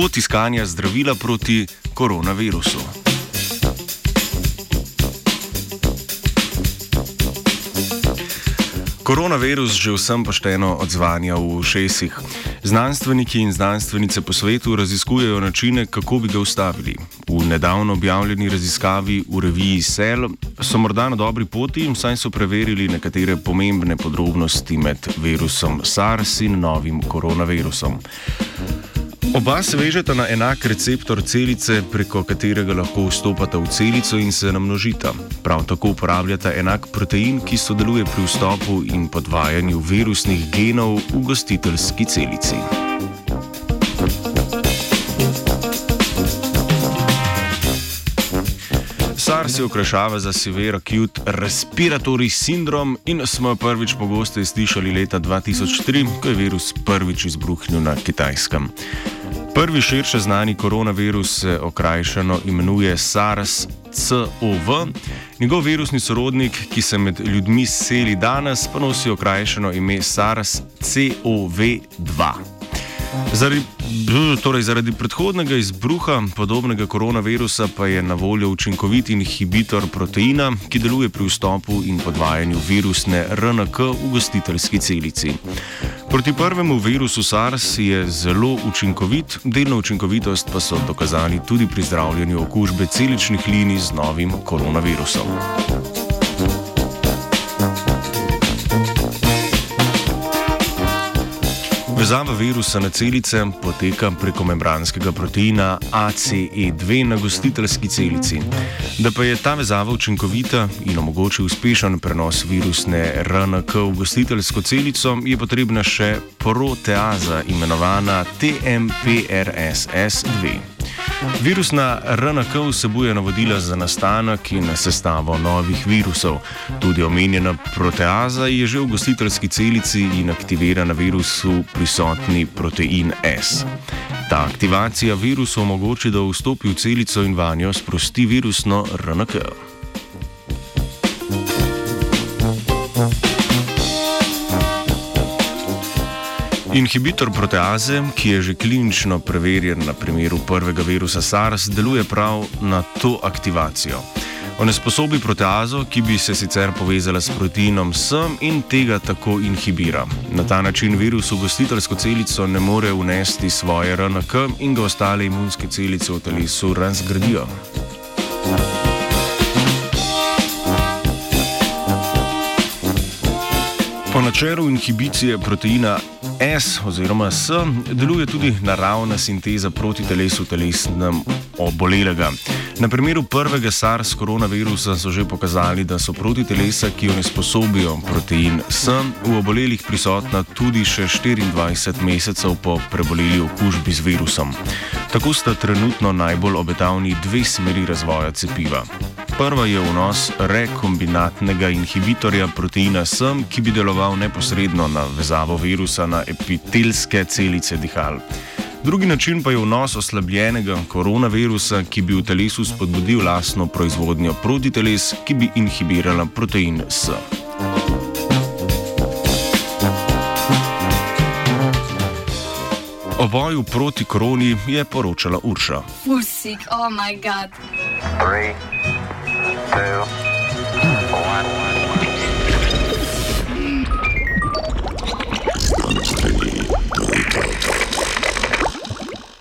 pot iskanja zdravila proti koronavirusu. Koronavirus že vsem pošteno odzvanja v šestih. Znanstveniki in znanstvenice po svetu raziskujejo načine, kako bi ga ustavili. V nedavno objavljeni raziskavi v reviji Cell so morda na dobri poti, saj so preverili nekatere pomembne podrobnosti med virusom SARS in novim koronavirusom. Oba se vežeta na enak receptor celice, preko katerega lahko vstopata v celico in se namnožita. Prav tako uporabljata enak protein, ki sodeluje pri vstopu in podvajanju virusnih genov v gostiteljski celici. SARS se okrašava za Severe Acute Respiratory Syndrome in smo prvič pogosteje slišali leta 2003, ko je virus prvič izbruhnil na kitajskem. Prvi širše znani koronavirus se okrajšano imenuje SARS-CoV. Njegov virusni sorodnik, ki se med ljudmi seli danes, pa nosi okrajšano ime SARS-CoV-2. Zaradi, torej zaradi predhodnega izbruha podobnega koronavirusa pa je na voljo učinkovit inhibitor proteina, ki deluje pri vstopu in podvajanju virusne RNK v gostiteljski celici. Proti prvemu virusu SARS je zelo učinkovit, delno učinkovitost pa so dokazali tudi pri zdravljenju okužbe celičnih linij z novim koronavirusom. Vezava virusa na celice poteka preko membranskega proteina ACE2 na gostiteljski celici. Da pa je ta vezava učinkovita in omogoča uspešen prenos virusne RNK v gostiteljsko celico, je potrebna še proteaza imenovana TMPRSS2. Virusna RNK vsebuje navodila za nastanek in sestavo novih virusov. Tudi omenjena proteaza je že v gostiteljski celici in aktivira na virusu prisotni protein S. Ta aktivacija virusu omogoča, da vstopi v celico in vanjo sprosti virusno RNK. Inhibitor proteaze, ki je že klinično preverjen na primeru prvega virusa SARS, deluje prav na to aktivacijo. Onesposobi proteazo, ki bi se sicer povezala s proteinom S in tega tako inhibira. Na ta način virus v gostiteljsko celico ne more unesti svoje RNK in ga ostale imunske celice v telesu razgradijo. Načelu inhibicije proteina S oziroma S deluje tudi naravna sinteza proti telesu telesnem obolelega. Na primeru prvega SARS koronavirusa so že pokazali, da so proti telesa, ki jo ne sposobijo protein S, v obolelih prisotna tudi še 24 mesecev po preboleli okužbi z virusom. Tako sta trenutno najbolj obetavni dve smeri razvoja cepiva. Prva je vnos rekombinatnega inhibitorja proteina S, ki bi deloval neposredno na vezavo virusa na epitelske celice dihal. Drugi način pa je vnos oslabljenega koronavirusa, ki bi v telesu spodbudil lastno proizvodnjo protiteles, ki bi inhibirala protein S. O boju proti koroni je poročala Urša. Fusik, oh moj bog. two.